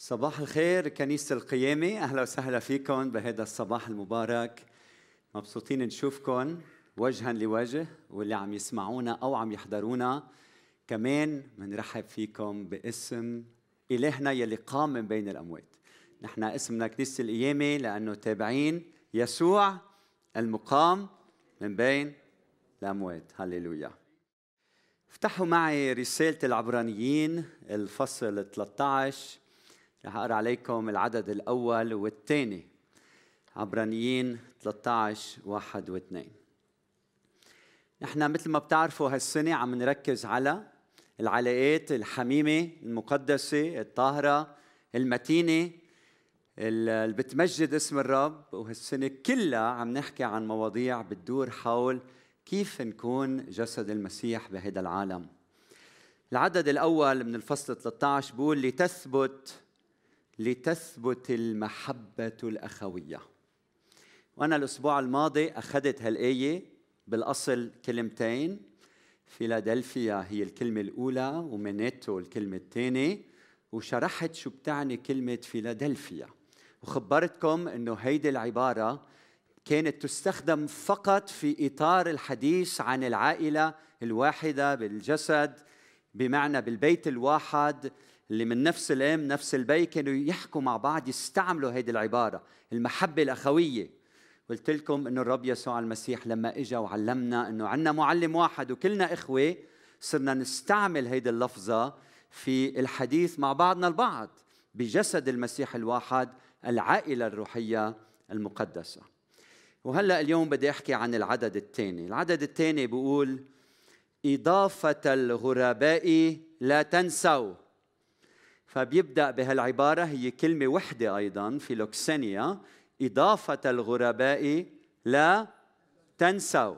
صباح الخير كنيسة القيامة. أهلا وسهلا فيكم بهذا الصباح المبارك. مبسوطين نشوفكم وجها لوجه واللي عم يسمعونا أو عم يحضرونا كمان بنرحب فيكم باسم إلهنا يلي قام من بين الأموات. نحن اسمنا كنيسة القيامة لأنه تابعين يسوع المقام من بين الأموات. هللويا. افتحوا معي رسالة العبرانيين الفصل 13 رح أقرأ عليكم العدد الأول والثاني عبرانيين 13 واحد واثنين. نحن مثل ما بتعرفوا هالسنة عم نركز على العلاقات الحميمة المقدسة الطاهرة المتينة اللي بتمجد اسم الرب. وهالسنة كلها عم نحكي عن مواضيع بتدور حول كيف نكون جسد المسيح بهذا العالم. العدد الأول من الفصل 13 بيقول لتثبت لتثبت المحبة الأخوية. وأنا الأسبوع الماضي أخذت هالآية بالأصل كلمتين. فيلادلفيا هي الكلمة الأولى ومينيتو الكلمة الثانية. وشرحت شو بتعني كلمة فيلادلفيا. وخبرتكم أنه هيدي العبارة كانت تستخدم فقط في إطار الحديث عن العائلة الواحدة بالجسد بمعنى بالبيت الواحد اللي من نفس الام نفس البي كانوا يحكوا مع بعض يستعملوا هذه العبارة المحبة الأخوية. قلت لكم إنه الرب يسوع المسيح لما اجى وعلمنا إنه عندنا معلم واحد وكلنا إخوة صرنا نستعمل هيدي اللفظة في الحديث مع بعضنا البعض بجسد المسيح الواحد العائلة الروحية المقدسة. وهلأ اليوم بدي أحكي عن العدد الثاني. العدد الثاني بيقول إضافة الغرباء لا تنسوا. فبيبدأ بهالعبارة هي كلمة وحدة أيضا في لوكسينيا إضافة الغرباء لا تنسوا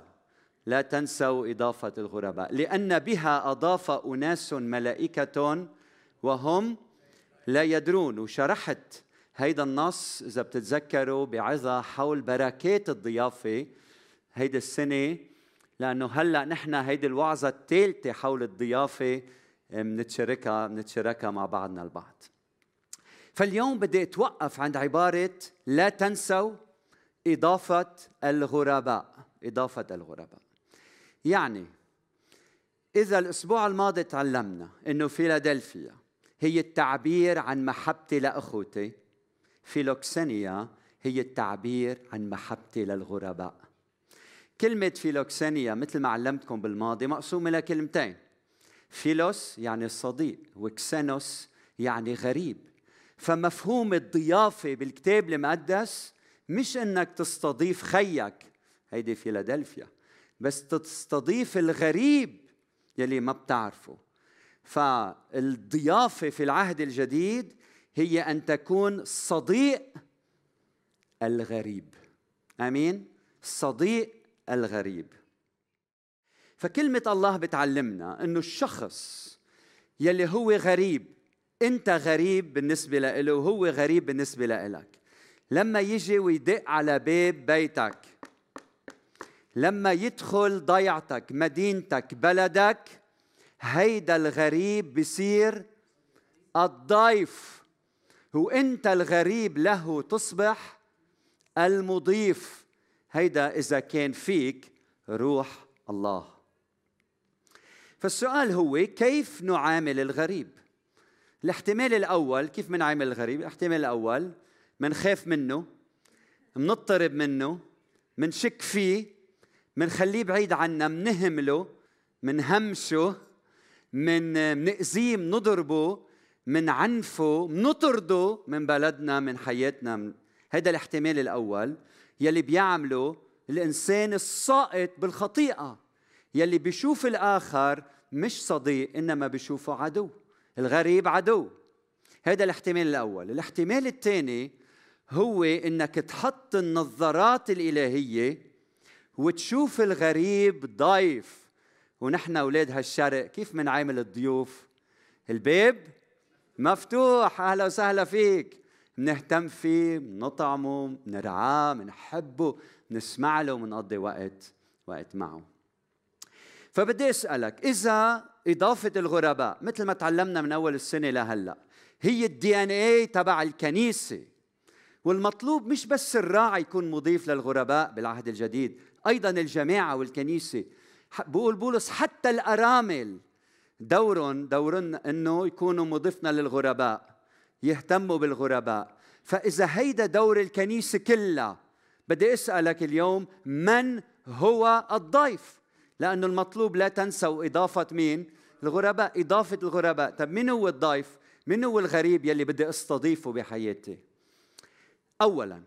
لا تنسوا إضافة الغرباء لأن بها أضاف أناس ملائكة وهم لا يدرون. وشرحت هيدا النص إذا بتتذكروا بعظة حول بركات الضيافة هيدي السنة لأنه هلأ نحن هيدي الوعظة الثالثة حول الضيافة بنتشاركها بنتشاركها مع بعضنا البعض. فاليوم بدي أتوقف عند عبارة لا تنسوا إضافة الغرباء. إضافة الغرباء. يعني إذا الأسبوع الماضي تعلمنا إنه فيلادلفيا هي التعبير عن محبتي لأخوتي فيلوكسينيا هي التعبير عن محبتي للغرباء. كلمة فيلوكسينيا مثل ما علمتكم بالماضي مقسومة لكلمتين. فيلوس يعني الصديق وكسينوس يعني غريب. فمفهوم الضيافة بالكتاب المقدس مش إنك تستضيف خيك هيدي فيلادلفيا بس تستضيف الغريب يلي ما بتعرفه. فالضيافة في العهد الجديد هي أن تكون صديق الغريب. آمين؟ صديق الغريب. فكلمة الله بتعلمنا إنه الشخص يلي هو غريب أنت غريب بالنسبة له وهو غريب بالنسبة لك لما يجي ويدق على باب بيتك لما يدخل ضيعتك مدينتك بلدك هيدا الغريب بصير الضيف. وإنت الغريب له تصبح المضيف. هيدا إذا كان فيك روح الله. فالسؤال هو كيف نعامل الغريب؟ الاحتمال الأول كيف بنعامل الغريب؟ الاحتمال الأول منخاف منه منضطرب منه منشك فيه منخليه بعيد عنا منهمله منهمشه من منأذيه منضربه منعنفه منطرده من بلدنا من حياتنا. هذا الاحتمال الأول يلي بيعمله الإنسان الساقط بالخطيئة. يلي بيشوف الآخر مش صديق إنما بيشوفه عدو. الغريب عدو. هذا الاحتمال الأول. الاحتمال الثاني هو إنك تحط النظارات الإلهية وتشوف الغريب ضيف ونحن أولاد هالشرق كيف منعامل الضيوف؟ الباب مفتوح. أهلا وسهلا فيك. بنهتم فيه بنطعمه بنرعاه بنحبه بنسمع له بنقضي وقت وقت معه. فبدي أسألك إذا إضافة الغرباء مثل ما تعلمنا من أول السنة لهلا هي الدي ان اي تبع الكنيسة والمطلوب مش بس الراعي يكون مضيف للغرباء بالعهد الجديد أيضا الجماعة والكنيسة. بقول بولس حتى الأرامل دورهم دورن إنه يكونوا مضيفنا للغرباء يهتموا بالغرباء. فإذا هيدا دور الكنيسة كلها بدي أسألك اليوم من هو الضيف؟ لأنه المطلوب لا تنسوا إضافة مين؟ الغرباء إضافة الغرباء. طب مين هو الضيف؟ من هو الغريب يلي بدي أستضيفه بحياتي؟ اولا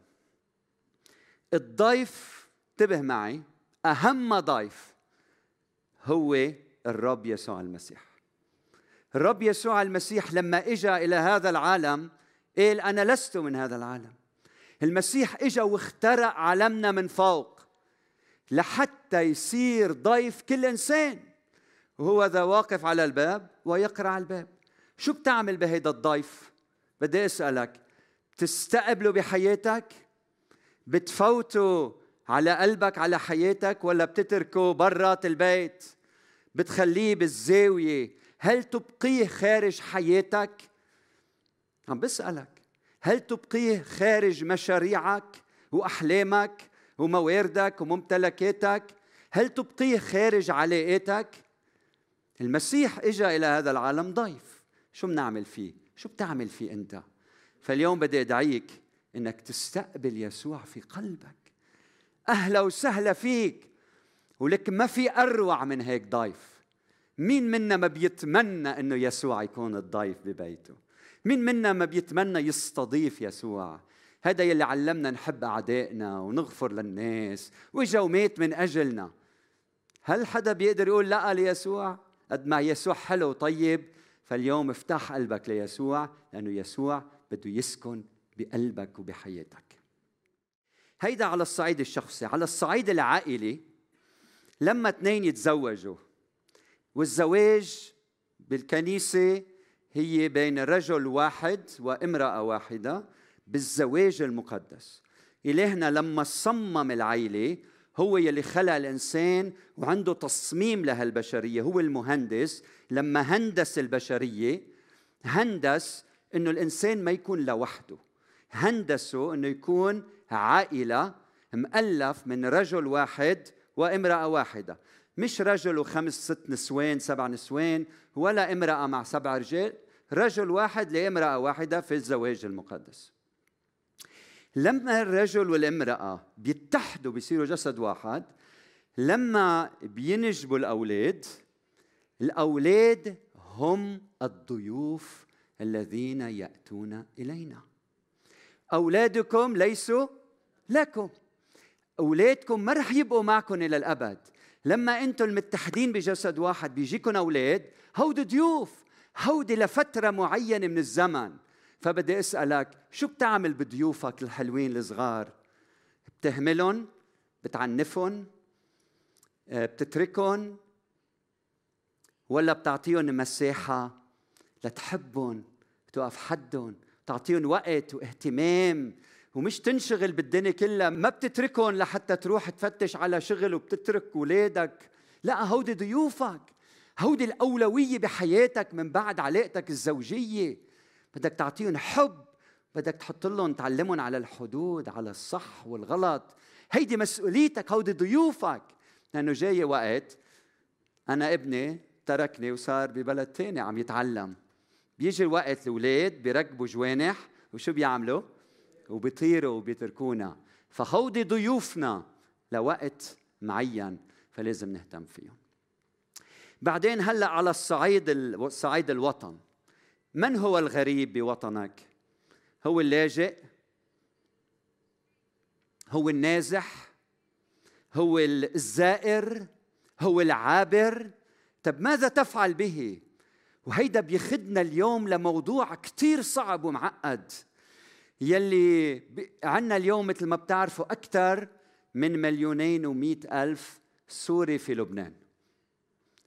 الضيف انتبه معي أهم ضيف هو الرب يسوع المسيح. الرب يسوع المسيح لما اجى إلى هذا العالم قال أنا لست من هذا العالم. المسيح اجى واخترع عالمنا من فوق لحتى يصير ضيف كل إنسان. وهو ذا واقف على الباب ويقرع الباب. شو بتعمل بهيدا الضيف؟ بدي أسألك بتستقبله بحياتك؟ بتفوته على قلبك على حياتك ولا بتتركه برات البيت؟ بتخليه بالزاوية. هل تبقيه خارج حياتك؟ عم بسألك هل تبقيه خارج مشاريعك وأحلامك ومواردك وممتلكاتك هل تبقيه خارج علاقاتك؟ المسيح اجى إلى هذا العالم ضيف. شو بنعمل فيه؟ شو بتعمل فيه أنت؟ فاليوم بدي أدعيك إنك تستقبل يسوع في قلبك. أهلا وسهلا فيك. ولك ما في أروع من هيك ضيف. مين منا ما بيتمنى إنه يسوع يكون الضيف ببيته؟ مين منا ما بيتمنى يستضيف يسوع؟ هذا يلي علمنا نحب أعدائنا ونغفر للناس. وإجا ومات من أجلنا. هل حدا بيقدر يقول لا ليسوع؟ قد ما يسوع حلو وطيب فاليوم افتح قلبك ليسوع لأنه يسوع بده يسكن بقلبك وبحياتك. هيدا على الصعيد الشخصي. على الصعيد العائلي لما اثنين يتزوجوا والزواج بالكنيسة هي بين رجل واحد وامرأة واحدة بالزواج المقدس. إلهنا لما صمم العيلة هو يلي خلق الإنسان وعنده تصميم لهالبشرية. هو المهندس. لما هندس البشرية هندس إنه الإنسان ما يكون لوحده. هندسه إنه يكون عائلة مؤلف من رجل واحد وامرأة واحدة. مش رجل وخمس ست نسوان سبع نسوان ولا امرأة مع سبع رجال. رجل واحد لامرأة واحدة في الزواج المقدس. لما الرجل والامرأة بيتحدوا بيصيروا جسد واحد لما بينجبوا الأولاد الأولاد هم الضيوف الذين يأتون إلينا. أولادكم ليسوا لكم. أولادكم ما رح يبقوا معكم إلى الأبد. لما أنتم المتحدين بجسد واحد بيجيكم أولاد هودي ضيوف هودي لفترة معينة من الزمن. فبدي أسألك شو بتعمل بضيوفك الحلوين الصغار؟ بتهملهم؟ بتعنفهم؟ آه، بتتركهم؟ ولا بتعطيهم مساحة لتحبهم توقف حدهم تعطيهم وقت واهتمام؟ ومش تنشغل بالدنيا كلها ما بتتركهم لحتى تروح تفتش على شغل وبتترك اولادك لا هودي ضيوفك هودي الأولوية بحياتك من بعد علاقتك الزوجية. بدك تعطيهم حب بدك تحط لهم تعلمهم على الحدود على الصح والغلط. هيدي مسؤوليتك هودي ضيوفك. لأنه جاي وقت أنا ابني تركني وصار ببلد تاني عم يتعلم. بيجي الوقت الأولاد بيركبوا جوانح وشو بيعملوا؟ وبيطيروا وبيتركونا. فهودي ضيوفنا لوقت معين فلازم نهتم فيهم. بعدين هلأ على الصعيد صعيد الوطن. من هو الغريب بوطنك؟ هو اللاجئ؟ هو النازح؟ هو الزائر؟ هو العابر؟ طب ماذا تفعل به؟ وهيدا بيخدنا اليوم لموضوع كتير صعب ومعقد. يلي عنا اليوم مثل ما بتعرفوا أكثر من مليونين ومئة ألف سوري في لبنان.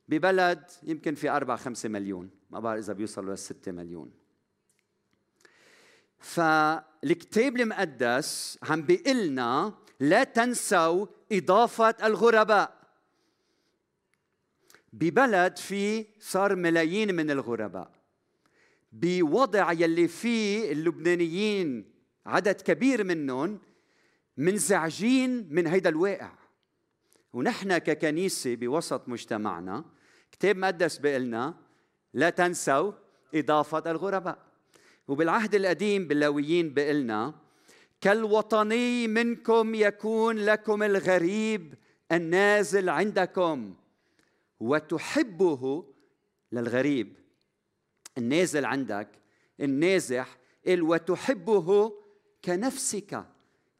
ببلد يمكن في أربعة خمسة مليون. ما بعرف إذا بيوصلوا للستة مليون. فالكتاب المقدس عم بيقلنا لا تنسوا إضافة الغرباء. ببلد في صار ملايين من الغرباء. بوضع يلي فيه اللبنانيين عدد كبير منهم منزعجين من هيدا الواقع. ونحن ككنيسة بوسط مجتمعنا كتاب مقدس بيقلنا لا تنسوا إضافة الغرباء. وبالعهد القديم باللاويين بيقلنا كالوطني منكم يكون لكم الغريب النازل عندكم وتحبه للغريب النازل عندك النازح وتحبه كنفسك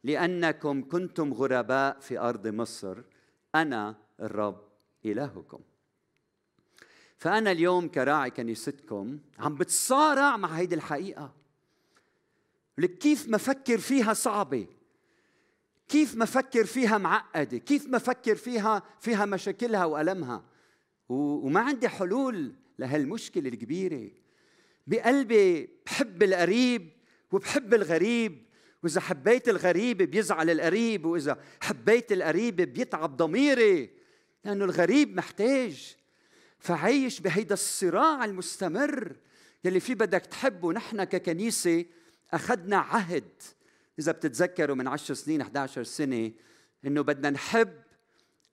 لأنكم كنتم غرباء في أرض مصر. أنا الرب إلهكم. فأنا اليوم كراعي كنيستكم عم بتصارع مع هيدي الحقيقة. لك كيف ما فكر فيها صعبة. كيف ما فكر فيها معقدة. كيف ما فكر فيها فيها مشاكلها وألمها. وما عندي حلول لهالمشكلة الكبيرة. بقلبي بحب القريب وبحب الغريب. وإذا حبيت الغريب بيزعل القريب وإذا حبيت القريب بيتعب ضميري. لأنه الغريب محتاج فعيش بهيدا الصراع المستمر يلي فيه بدك تحبه. نحن ككنيسة أخذنا عهد. إذا بتتذكروا من عشر سنين 11 سنة إنه بدنا نحب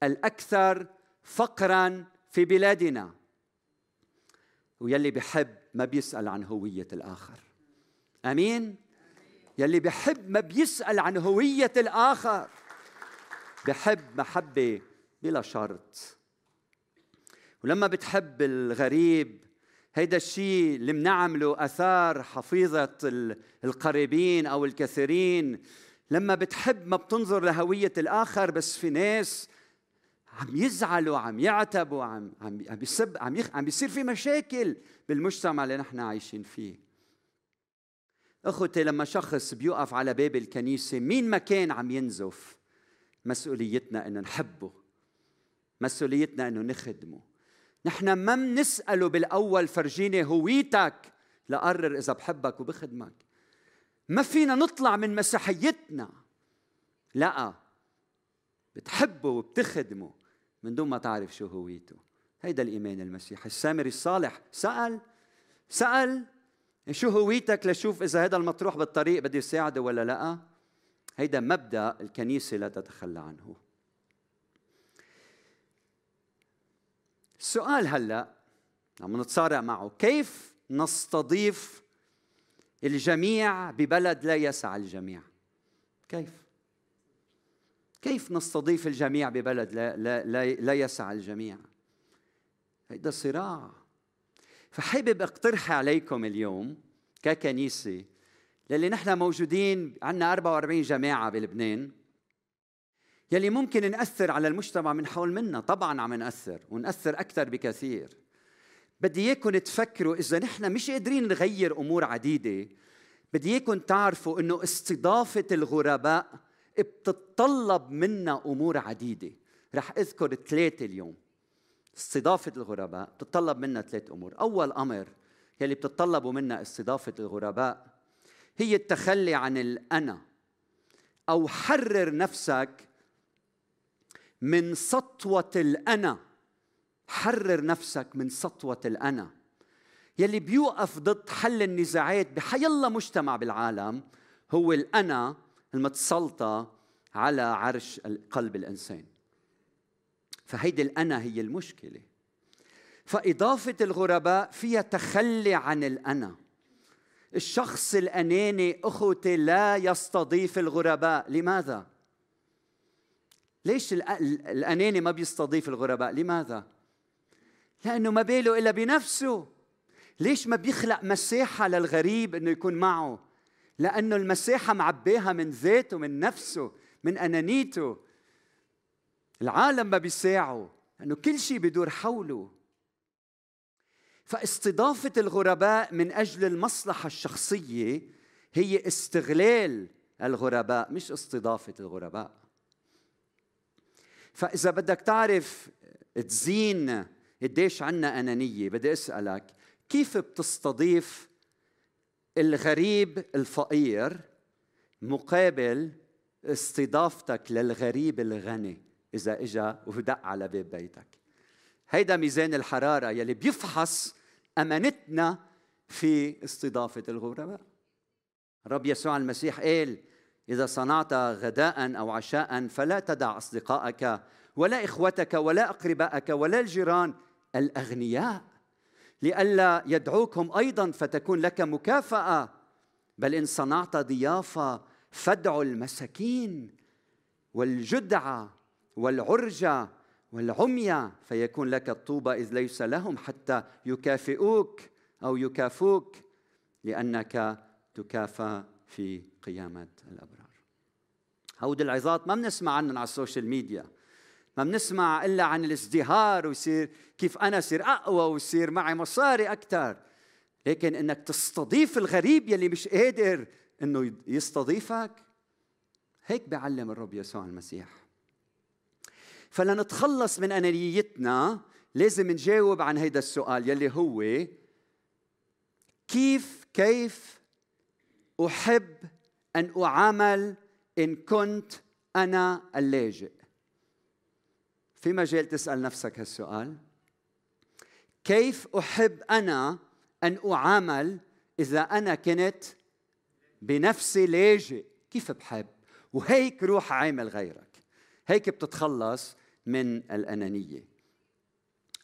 الأكثر فقرا في بلادنا. ويلي بحب ما بيسأل عن هوية الآخر. أمين؟ يلي بحب ما بيسأل عن هوية الآخر. بحب محبة بلا شرط. ولما بتحب الغريب هيدا الشيء اللي بنعمله آثار حفيظة القريبين أو الكثيرين. لما بتحب ما بتنظر لهوية الآخر بس في ناس عم يزعلوا عم يعتبوا عم عم عم بيسب عم يخ عم بيصير في مشاكل بالمجتمع اللي نحن عايشين فيه. أخوتي لما شخص بيوقف على باب الكنيسة مين ما كان عم ينزف؟ مسؤوليتنا إنه نحبه. مسؤوليتنا إنه نخدمه. نحن ما بنساله بالأول فرجيني هويتك. لقرر إذا بحبك وبخدمك. ما فينا نطلع من مسيحيتنا. لا بتحبه وبتخدمه من دون ما تعرف شو هويته. هيدا الايمان المسيحي. السامري الصالح سأل سأل شو هويتك لشوف إذا هذا المطروح بالطريق بدي يساعده ولا لا؟ هيدا مبدأ الكنيسة لا تتخلى عنه. السؤال هلا عم نتصارع معه. كيف نستضيف الجميع ببلد لا يسع الجميع؟ كيف؟ كيف نستضيف الجميع ببلد لا, لا, لا, لا يسع الجميع؟ هيدا صراع. فحابب اقترح عليكم اليوم ككنيسة للي نحن موجودين عندنا 44 جماعة بلبنان. يلي ممكن نأثر على المجتمع من حول منا طبعا عم نأثر ونأثر أكثر بكثير. بدي إياكم تفكروا إذا نحن مش قادرين نغير أمور عديدة بدي إياكم تعرفوا إنه استضافة الغرباء بتتطلب منا أمور عديدة. رح أذكر ثلاثة اليوم. استضافة الغرباء بتتطلب منا ثلاث أمور. أول أمر يلي بتتطلبوا منا استضافة الغرباء هي التخلي عن الأنا أو حرر نفسك من سطوة الأنا. حرر نفسك من سطوة الأنا. يلي بيوقف ضد حل النزاعات بحيالله مجتمع بالعالم هو الأنا المتسلطة على عرش قلب الإنسان. فهيدي الأنا هي المشكلة. فإضافة الغرباء فيها تخلي عن الأنا. الشخص الأناني أخوتي لا يستضيف الغرباء. لماذا؟ ليش الأناني ما بيستضيف الغرباء؟ لماذا؟ لأنه ما باله إلا بنفسه. ليش ما بيخلق مساحة للغريب أنه يكون معه؟ لأنه المساحة معباها من ذاته من نفسه من أنانيته. العالم ما بيساعه لأنه كل شيء بدور حوله. فاستضافة الغرباء من أجل المصلحة الشخصية هي استغلال الغرباء مش استضافة الغرباء. فإذا بدك تعرف تزين قديش عنا أنانية بدي أسألك كيف بتستضيف الغريب الفقير مقابل استضافتك للغريب الغني؟ إذا إجا ودق على باب بيتك. هيدا ميزان الحرارة يلي بيفحص أمانتنا في استضافة الغرباء. الرب يسوع المسيح قال إذا صنعت غداء أو عشاء فلا تدع أصدقائك ولا إخوتك ولا أقربائك ولا الجيران الأغنياء. لئلا يدعوكم أيضا فتكون لك مكافأة. بل إن صنعت ضيافة فادعوا المساكين والجدعة والعرجة والعمية فيكون لك الطوبة إذ ليس لهم حتى يكافئوك أو يكافوك لأنك تكافى في قيامة الأبرار. هود العظات ما بنسمع عنهم على ال social media ما بنسمع إلا عن الازدهار ويصير كيف أنا أصير أقوى ويصير معي مصاري أكثر لكن إنك تستضيف الغريب يلي مش قادر إنه يستضيفك هيك بيعلم الرب يسوع المسيح. فلنتخلص من أنانيتنا لازم نجاوب عن هيدا السؤال يلي هو كيف كيف أحب أن أعامل إن كنت أنا اللاجئ في مجال تسأل نفسك هالسؤال؟ كيف أحب أنا أن أعامل إذا أنا كنت بنفسي لاجئ كيف بحب؟ وهيك روح عامل غيرك. هيك بتتخلص من الأنانية.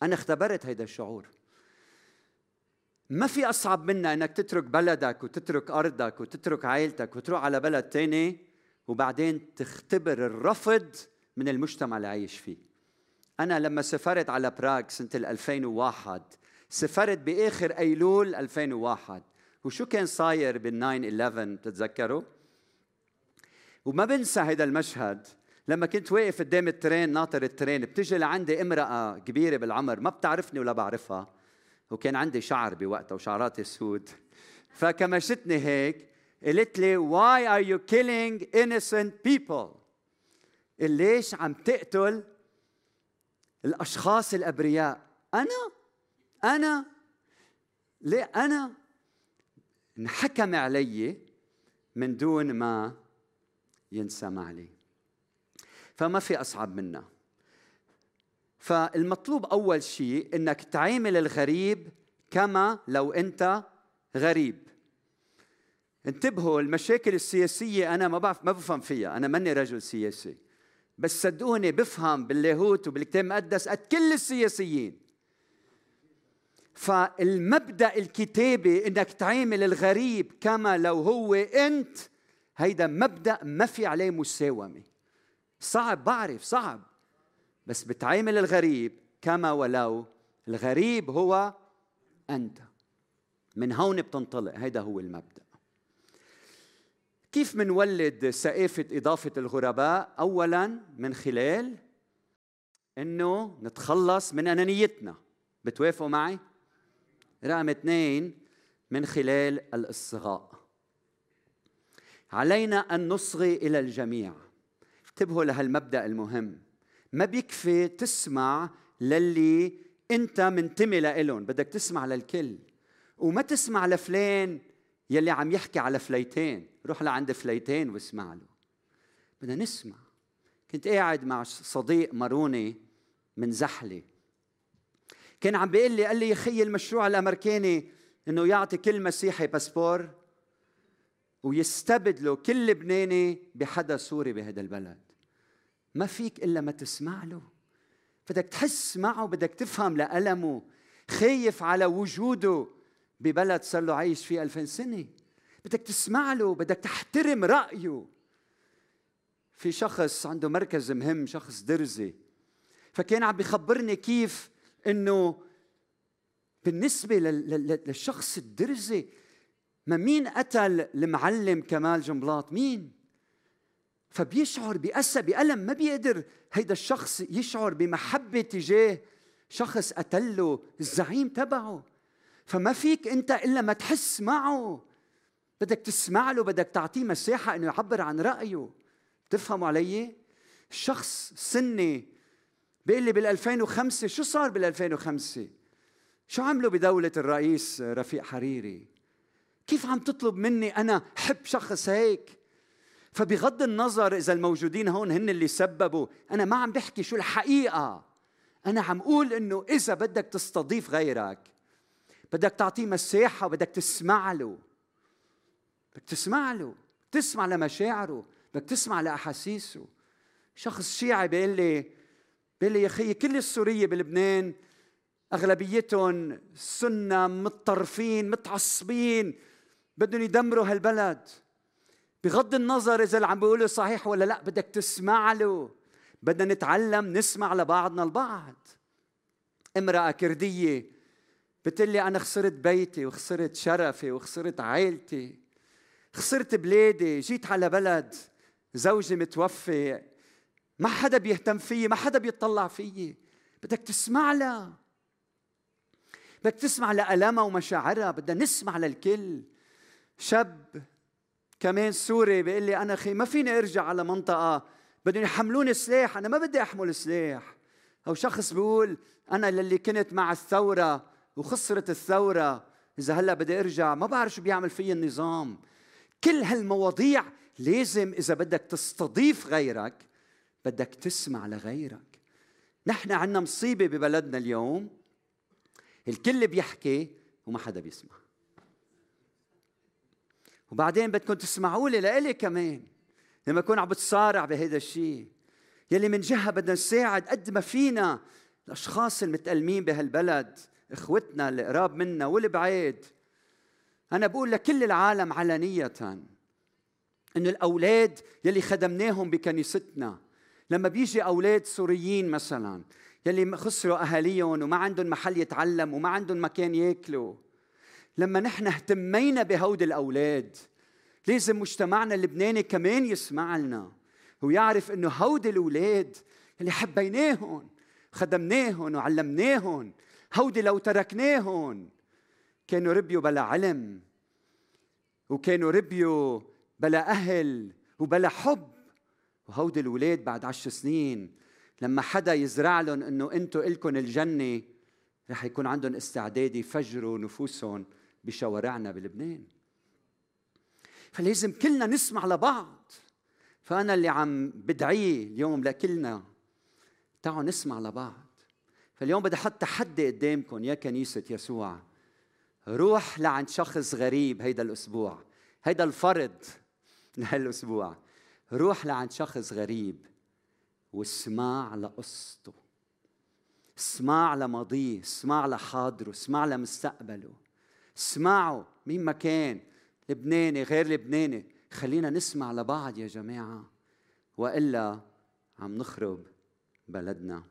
أنا اختبرت هيدا الشعور. ما في أصعب منا أنك تترك بلدك وتترك أرضك وتترك عائلتك وتروح على بلد تاني وبعدين تختبر الرفض من المجتمع اللي عايش فيه. أنا لما سافرت على براغ سنة 2001 سافرت بآخر أيلول 2001 وشو كان صاير بال 9 11 بتتذكروا؟ وما بنسى هذا المشهد. لما كنت واقف قدام ال train ناطر ال train بتجي لعندي امرأة كبيرة بالعمر ما بتعرفني ولا بعرفها. وكان عندي شعر بوقتها وشعراتي سود فكمشتني هيك قالت لي why are you killing innocent people? ليش عم تقتل الأشخاص الأبرياء؟ أنا؟ أنا؟ ليه أنا؟ انحكم علي من دون ما ينسمع لي. فما في أصعب منها. فالمطلوب أول شيء إنك تعامل الغريب كما لو أنت غريب. انتبهوا المشاكل السياسية أنا ما بعرف ما بفهم فيها. أنا ماني رجل سياسي. بس صدقوني بفهم باللاهوت وبالكتاب المقدس قد كل السياسيين. فالمبدأ الكتابي إنك تعامل الغريب كما لو هو أنت هيدا مبدأ ما في عليه مساومة. صعب بعرف صعب. بس بتعامل الغريب كما ولو الغريب هو أنت. من هون بتنطلق هيدا هو المبدأ. كيف منولد ثقافة إضافة الغرباء؟ أولا من خلال إنه نتخلص من أنانيتنا. بتوافقوا معي؟ رقم اثنين من خلال الإصغاء. علينا أن نصغي إلى الجميع. انتبهوا لهالمبدأ المهم. ما بيكفي تسمع للي انت منتمي لإلهم. بدك تسمع للكل. وما تسمع لفلان يلي عم يحكي على فليتين. روح لعند فليتين واسمع له. بدنا نسمع. كنت قاعد مع صديق ماروني من زحلة. كان عم بيقول لي قال لي يا خي المشروع الأمريكاني إنه يعطي كل مسيحي باسبور ويستبدلوا كل لبناني بحدا سوري بهذا البلد. ما فيك إلا ما تسمع له. بدك تحس معه بدك تفهم لألمه. خايف على وجوده ببلد صار له عايش فيه ألفين سنة. بدك تسمع له بدك تحترم رأيه. في شخص عنده مركز مهم شخص درزي. فكان عم بيخبرني كيف إنه بالنسبة للشخص الدرزي ما مين قتل المعلم كمال جنبلاط؟ مين؟ فبيشعر بأسى بألم ما بيقدر. هيدا الشخص يشعر بمحبة تجاه شخص قتله الزعيم تبعه. فما فيك أنت إلا ما تحس معه. بدك تسمع له بدك تعطيه مساحة إنه يعبر عن رأيه. تفهموا علي؟ الشخص سني بيقول لي بال 2005 شو صار بال 2005 شو عملوا بدولة الرئيس رفيق حريري؟ كيف عم تطلب مني أنا حب شخص هيك؟ فبغض النظر إذا الموجودين هون هن اللي سببوا أنا ما عم بحكي شو الحقيقة. أنا عم أقول إنه إذا بدك تستضيف غيرك بدك تعطيه مساحة وبدك تسمع له بدك تسمع له تسمع لمشاعره بدك تسمع لأحاسيسه. شخص شيعي بيقول لي بيقول لي يا أخي كل السورية بلبنان أغلبيتهم سنة متطرفين متعصبين بدهم يدمروا هالبلد. بغض النظر إذا اللي عم بيقوله صحيح ولا لا بدك تسمع له. بدنا نتعلم نسمع لبعضنا البعض. امرأة كردية بتقول لي أنا خسرت بيتي وخسرت شرفي وخسرت عائلتي خسرت بلادي جيت على بلد زوجي متوفي ما حدا بيهتم فيي ما حدا بيطلع فيي. بدك تسمع لها بدك تسمع لألمها ومشاعرها بدنا نسمع للكل. شاب كمان سوري بيقول لي أنا أخي ما فيني أرجع على منطقة. بدهم يحملوني سلاح. أنا ما بدي أحمل سلاح. أو شخص بيقول أنا للي كنت مع الثورة وخسرت الثورة. إذا هلأ بدي أرجع ما بعرف شو بيعمل في النظام. كل هالمواضيع لازم إذا بدك تستضيف غيرك بدك تسمع لغيرك. نحن عندنا مصيبة ببلدنا اليوم. الكل بيحكي وما حدا بيسمع. وبعدين بدكم تسمعوا لي لإلي كمان. لما أكون عم بتصارع بهذا الشيء. يلي من جهة بدنا نساعد قد ما فينا الأشخاص المتألمين بهالبلد إخوتنا اللي قراب منا والبعيد. أنا بقول لكل العالم علانية إنه الأولاد يلي خدمناهم بكنيستنا. لما بيجي أولاد سوريين مثلا يلي خسروا أهاليهم وما عندهم محل يتعلم وما عندهم مكان ياكلوا لما نحن اهتمينا بهود الأولاد. لازم مجتمعنا اللبناني كمان يسمع لنا ويعرف إنه هود الأولاد اللي حبيناهم خدمناهم وعلمناهم هودي لو تركناهم كانوا ربيوا بلا علم وكانوا ربيوا بلا أهل وبلا حب. وهودي الولاد بعد عشر سنين لما حدا يزرع لهم إنه أنتم الكم الجنة رح يكون عندهم استعداد يفجروا نفوسهم بشوارعنا بلبنان. فلازم كلنا نسمع لبعض. فأنا اللي عم بدعيه اليوم لكلنا تعالوا نسمع لبعض. فاليوم بدي أحط تحدي قدامكم يا كنيسة يسوع. روح لعند شخص غريب هيدا الأسبوع هيدا الفرض لهالأسبوع. روح لعند شخص غريب واسمع لقصته. اسمع لماضيه اسمع لحاضره اسمع لمستقبله. اسمعوا مين ما كان لبناني غير لبناني. خلينا نسمع لبعض يا جماعة. وإلا عم نخرب بلدنا.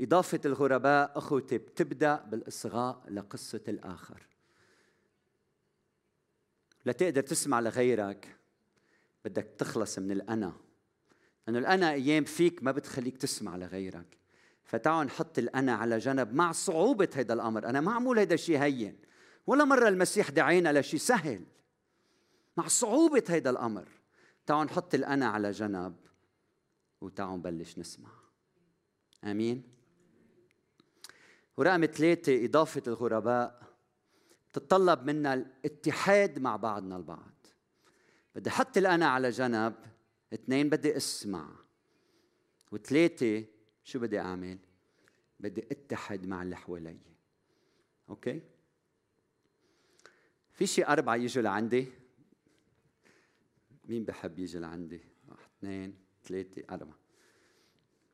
إضافة الغرباء أخوتي بتبدأ بالإصغاء لقصة الآخر. لتقدر تسمع لغيرك بدك تخلص من الأنا. لأنه الأنا أيام فيك ما بتخليك تسمع لغيرك. فتعالوا نحط الأنا على جنب مع صعوبة هذا الأمر. أنا ما عمول هذا الشيء هين. ولا مرة المسيح دعينا لشيء سهل. مع صعوبة هذا الأمر. تعالوا نحط الأنا على جنب وتعالوا نبلش نسمع. آمين. ورقم ثلاثة إضافة الغرباء. تتطلب منا الاتحاد مع بعضنا البعض. بدي أحط الأنا على جنب. اثنين بدي أسمع وثلاثة شو بدي أعمل؟ بدي اتحد مع اللي حوالي أوكي؟ في شي أربعة يجوا لعندي مين بحب يجي لعندي؟ واحد اثنين ثلاثة أربعة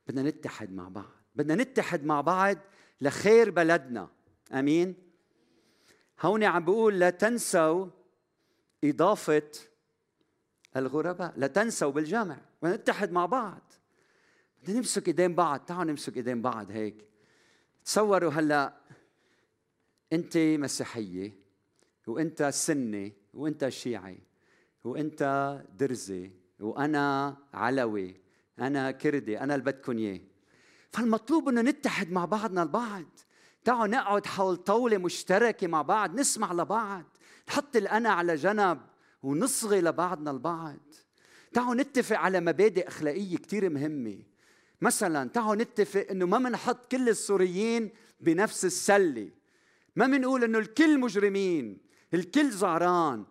بدنا نتحد مع بعض بدنا نتحد مع بعض لخير بلدنا أمين هون عم بقول لا تنسوا إضافة الغرباء. لا تنسوا بالجمع ونتحد مع بعض. بدنا نمسك إيدين بعض. تعالوا نمسك إيدين بعض هيك. تصوروا هلأ أنت مسيحية وأنت سني وأنت شيعي وأنت درزي وأنا علوي أنا كردي أنا اللي بدكم إياه. فالمطلوب إنه نتحد مع بعضنا البعض. تعالوا نقعد حول طاولة مشتركة مع بعض نسمع لبعض. نحط الأنا على جنب. ونصغي لبعضنا البعض. تعالوا نتفق على مبادئ أخلاقية كثير مهمة. مثلا تعالوا نتفق إنه ما بنحط كل السوريين بنفس السلة. ما بنقول إنه الكل مجرمين الكل زعران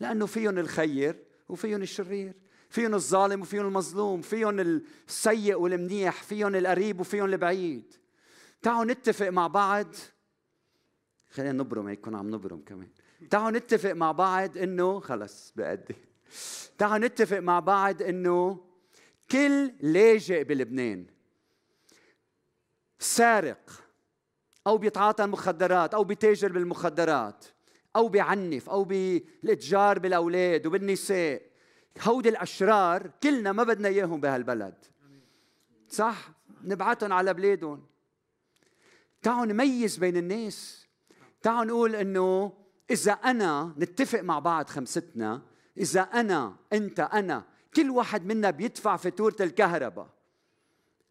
لأنه فيهم الخير وفيهم الشرير. فيهم الظالم وفيهم المظلوم فيهم السيء والمنيح فيهم القريب وفيهم البعيد. تعالوا نتفق مع بعض خلينا نبرم هيك كنا عم نبرم كمان. تعالوا نتفق مع بعض إنه خلص بأدي. تعالوا نتفق مع بعض إنه كل لاجئ بلبنان سارق أو بيتعاطى المخدرات أو بيتاجر بالمخدرات أو بيعنف أو بالإتجار بالأولاد وبالنساء. هودي الأشرار كلنا ما بدنا إياهم بهالبلد. صح؟ نبعتهم على بلادهم. تعالوا نميز بين الناس. تعالوا نقول إنه إذا أنا نتفق مع بعض خمستنا إذا أنا أنت أنا كل واحد منا بيدفع فاتورة الكهرباء.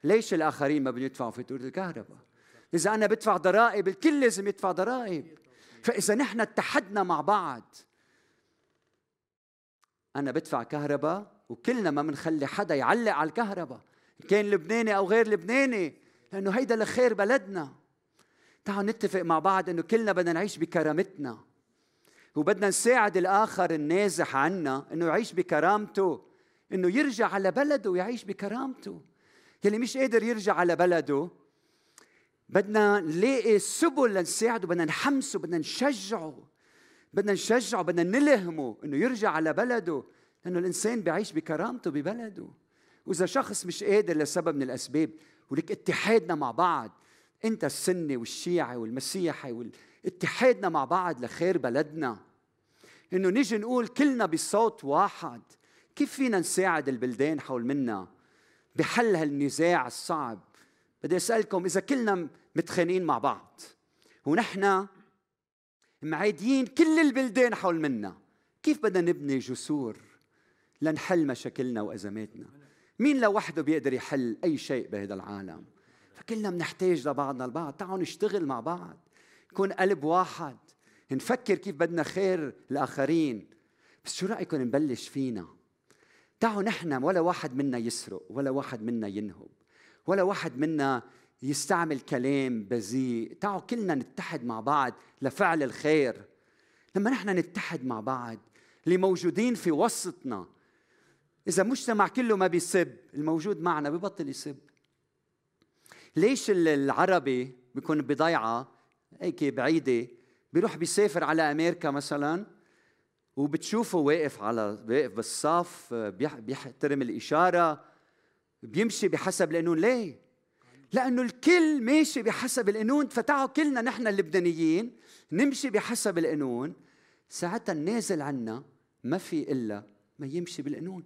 ليش الآخرين ما بيدفعوا فاتورة الكهرباء؟ إذا أنا بدفع ضرائب الكل لازم يدفع ضرائب. فإذا نحن اتحدنا مع بعض أنا بدفع كهرباء وكلنا ما بنخلي حدا يعلق على الكهرباء. كان لبناني أو غير لبناني لأنه هيدا لخير بلدنا. تعالوا نتفق مع بعض إنه كلنا بدنا نعيش بكرامتنا. وبدنا نساعد الآخر النازح عنا إنه يعيش بكرامته إنه يرجع على بلده ويعيش بكرامته. يلي مش قادر يرجع على بلده بدنا نلاقي سبل لنساعده بدنا نحمسه بدنا نشجعه. بدنا نشجعه بدنا نلهمه إنه يرجع على بلده لأنه الإنسان بيعيش بكرامته ببلده. وإذا شخص مش قادر لسبب من الأسباب ولك اتحادنا مع بعض انت السني والشيعي والمسيحي واتحادنا مع بعض لخير بلدنا. انه نيجي نقول كلنا بصوت واحد كيف فينا نساعد البلدان حول منا بحل هالنزاع الصعب؟ بدي أسألكم إذا كلنا متخانقين مع بعض ونحن معادين كل البلدان حول منا كيف بدنا نبني جسور لنحل مشاكلنا وأزماتنا؟ مين لوحده بيقدر يحل أي شيء بهذا العالم؟ فكلنا بنحتاج لبعضنا البعض. تعالوا نشتغل مع بعض. يكون قلب واحد. نفكر كيف بدنا خير الآخرين. بس شو رأيكم نبلش فينا؟ تعالوا نحن ولا واحد منا يسرق ولا واحد منا ينهب ولا واحد منا يستعمل كلام بذيء. تعالوا كلنا نتحد مع بعض لفعل الخير. لما نحن نتحد مع بعض اللي موجودين في وسطنا إذا مجتمع كله ما بيسب الموجود معنا ببطل يسب. ليش العربي بيكون بضيعة؟ هيك بعيدة. بيروح بيسافر على أمريكا مثلا وبتشوفه واقف على واقف بالصف بيحترم الإشارة بيمشي بحسب القانون. ليه؟ لأنه الكل ماشي بحسب القانون. فتعوا كلنا نحن اللبنانيين نمشي بحسب القانون. ساعتها النازل عنا ما في إلا ما يمشي بالقانون.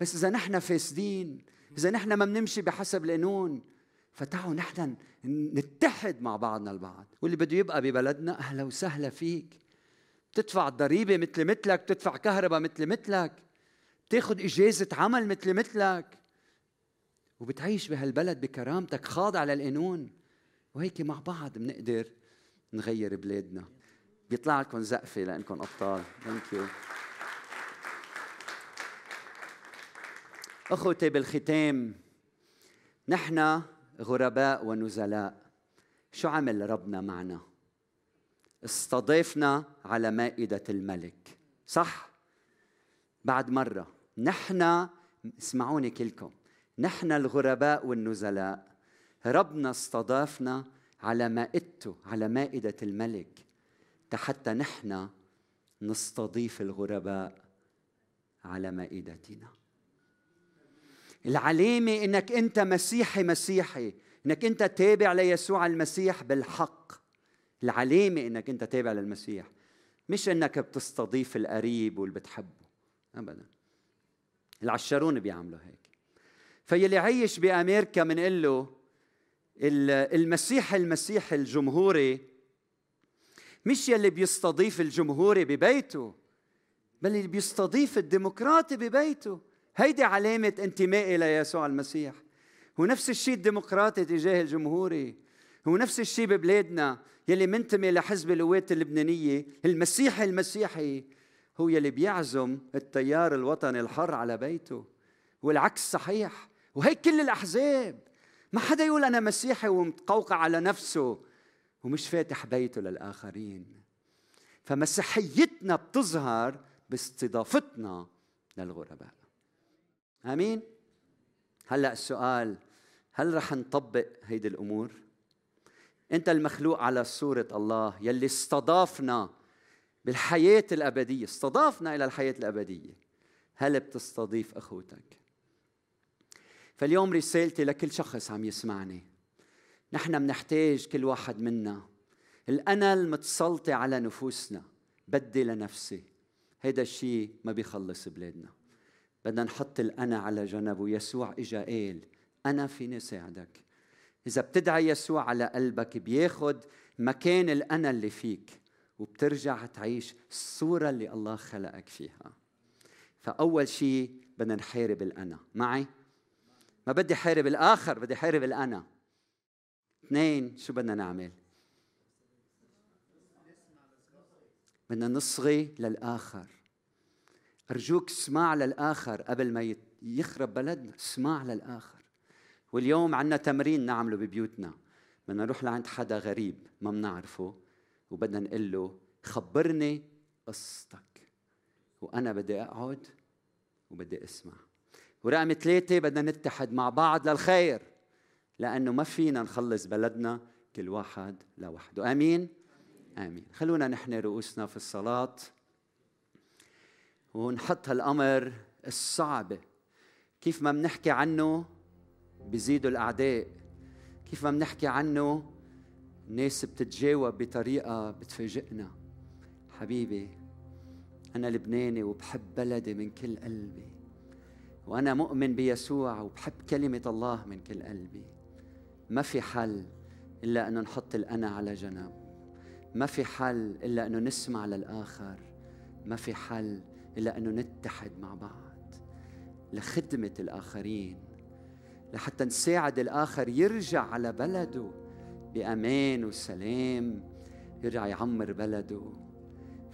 بس إذا نحن فاسدين إذا نحن ما بنمشي بحسب القانون فتعوا نحن نتحد مع بعضنا البعض. واللي بده يبقى ببلدنا أهلا وسهلا فيك. تدفع ضريبة مثل مثلك تدفع كهرباء مثل مثلك تاخذ إجازة عمل مثل مثلك وبتعيش بهالبلد بكرامتك خاضع للقانون. وهيك مع بعض بنقدر نغير بلادنا. بيطلع لكم زقفة لأنكم أبطال. ثانك يو أخوتي بالختام نحن غرباء ونزلاء. شو عمل ربنا معنا؟ استضيفنا على مائدة الملك. صح؟ بعد مرة. نحن اسمعوني كلكم. نحن الغرباء والنزلاء. ربنا استضافنا على مائدته على مائدة الملك. حتى نحن نستضيف الغرباء على مائدتنا. العلامة إنك أنت مسيحي مسيحي إنك أنت تابع ليسوع المسيح بالحق. العلامة إنك أنت تابع للمسيح مش إنك بتستضيف القريب واللي بتحبه ابدا. العشرون بيعملوا هيك. فيلي عايش بأمريكا بنقول له المسيح المسيح الجمهوري مش يلي بيستضيف الجمهوري ببيته بل اللي بيستضيف الديمقراطي ببيته. هيدي علامة انتمائي ليسوع المسيح. هو نفس الشيء الديمقراطي تجاه الجمهوري هو نفس الشيء ببلادنا يلي منتمي لحزب القوات اللبنانية. المسيحي المسيحي هو يلي بيعزم التيار الوطني الحر على بيته. والعكس صحيح. وهيك كل الأحزاب. ما حدا يقول أنا مسيحي ومتقوقع على نفسه ومش فاتح بيته للآخرين. فمسيحيتنا بتظهر باستضافتنا للغرباء. آمين. هلأ السؤال هل رح نطبق هيدي الأمور؟ أنت المخلوق على صورة الله يلي استضافنا بالحياة الأبدية استضافنا إلى الحياة الأبدية هل بتستضيف أخوتك؟ فاليوم رسالتي لكل شخص عم يسمعني. نحن بنحتاج كل واحد منا. الأنا المتسلطة على نفوسنا بدي لنفسي. هيدا الشيء ما بيخلص بلادنا. بدنا نحط الأنا على جنب ويسوع إجا قال أنا فيني ساعدك. إذا بتدعي يسوع على قلبك بياخد مكان الأنا اللي فيك وبترجع تعيش الصورة اللي الله خلقك فيها. فأول شيء بدنا نحارب الأنا. معي؟ ما بدي حارب الآخر بدي حارب الأنا. اثنين شو بدنا نعمل؟ بدنا نصغي للآخر. أرجوك اسمع للآخر قبل ما يخرب بلدنا. اسمع للآخر. واليوم عندنا تمرين نعمله ببيوتنا. بدنا نروح لعند حدا غريب ما بنعرفه وبدنا نقول له خبرني قصتك. وأنا بدي أقعد وبدي أسمع. ورقم ثلاثة بدنا نتحد مع بعض للخير لأنه ما فينا نخلص بلدنا كل واحد لوحده. آمين؟ آمين. خلونا نحن رؤوسنا في الصلاة. ونحط هالأمر الصعب. كيف ما بنحكي عنه بيزيدوا الأعداء. كيف ما بنحكي عنه الناس بتتجاوب بطريقة بتفاجئنا. حبيبي أنا لبناني وبحب بلدي من كل قلبي. وأنا مؤمن بيسوع وبحب كلمة الله من كل قلبي. ما في حل إلا أنه نحط الأنا على جنب. ما في حل إلا أنه نسمع للآخر. ما في حل إلا أنه نتحد مع بعض لخدمة الآخرين لحتى نساعد الآخر يرجع على بلده بأمان وسلام يرجع يعمر بلده.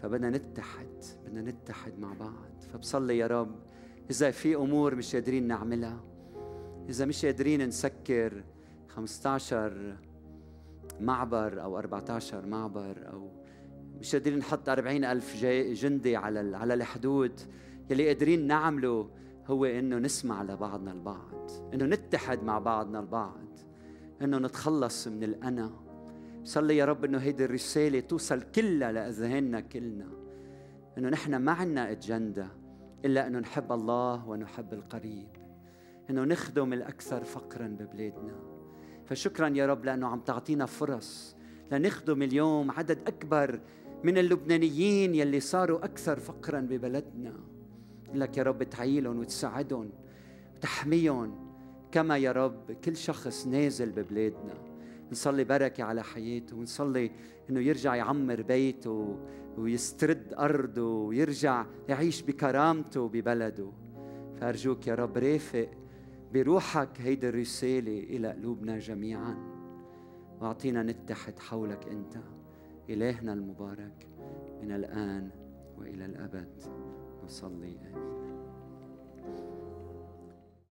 فبدنا نتحد بدنا نتحد مع بعض. فبصلي يا رب إذا في أمور مش قادرين نعملها إذا مش قادرين نسكر 15 معبر أو 14 معبر أو مش قادرين نحط 40 ألف جندي على على الحدود. يلي قادرين نعمله هو إنه نسمع لبعضنا البعض إنه نتحد مع بعضنا البعض إنه نتخلص من الأنا. صلي يا رب إنه هيدي الرسالة توصل كلها لأذهاننا كلنا. إنه نحن ما عنا أجندة إلا أنه نحب الله ونحب القريب. أنه نخدم الأكثر فقرا ببلادنا. فشكرا يا رب لأنه عم تعطينا فرص لنخدم اليوم عدد أكبر من اللبنانيين يلي صاروا أكثر فقرا ببلدنا. لك يا رب تعيلهم وتساعدهم وتحميهم. كما يا رب كل شخص نازل ببلادنا. نصلي بركة على حياته ونصلي إنه يرجع يعمر بيته ويسترد أرضه ويرجع يعيش بكرامته ببلده. فأرجوك يا رب رافق بروحك هيدي الرسالة إلى قلوبنا جميعا. وأعطينا نتحد حولك أنت. إلهنا المبارك من الآن وإلى الأبد. نصلي آمين.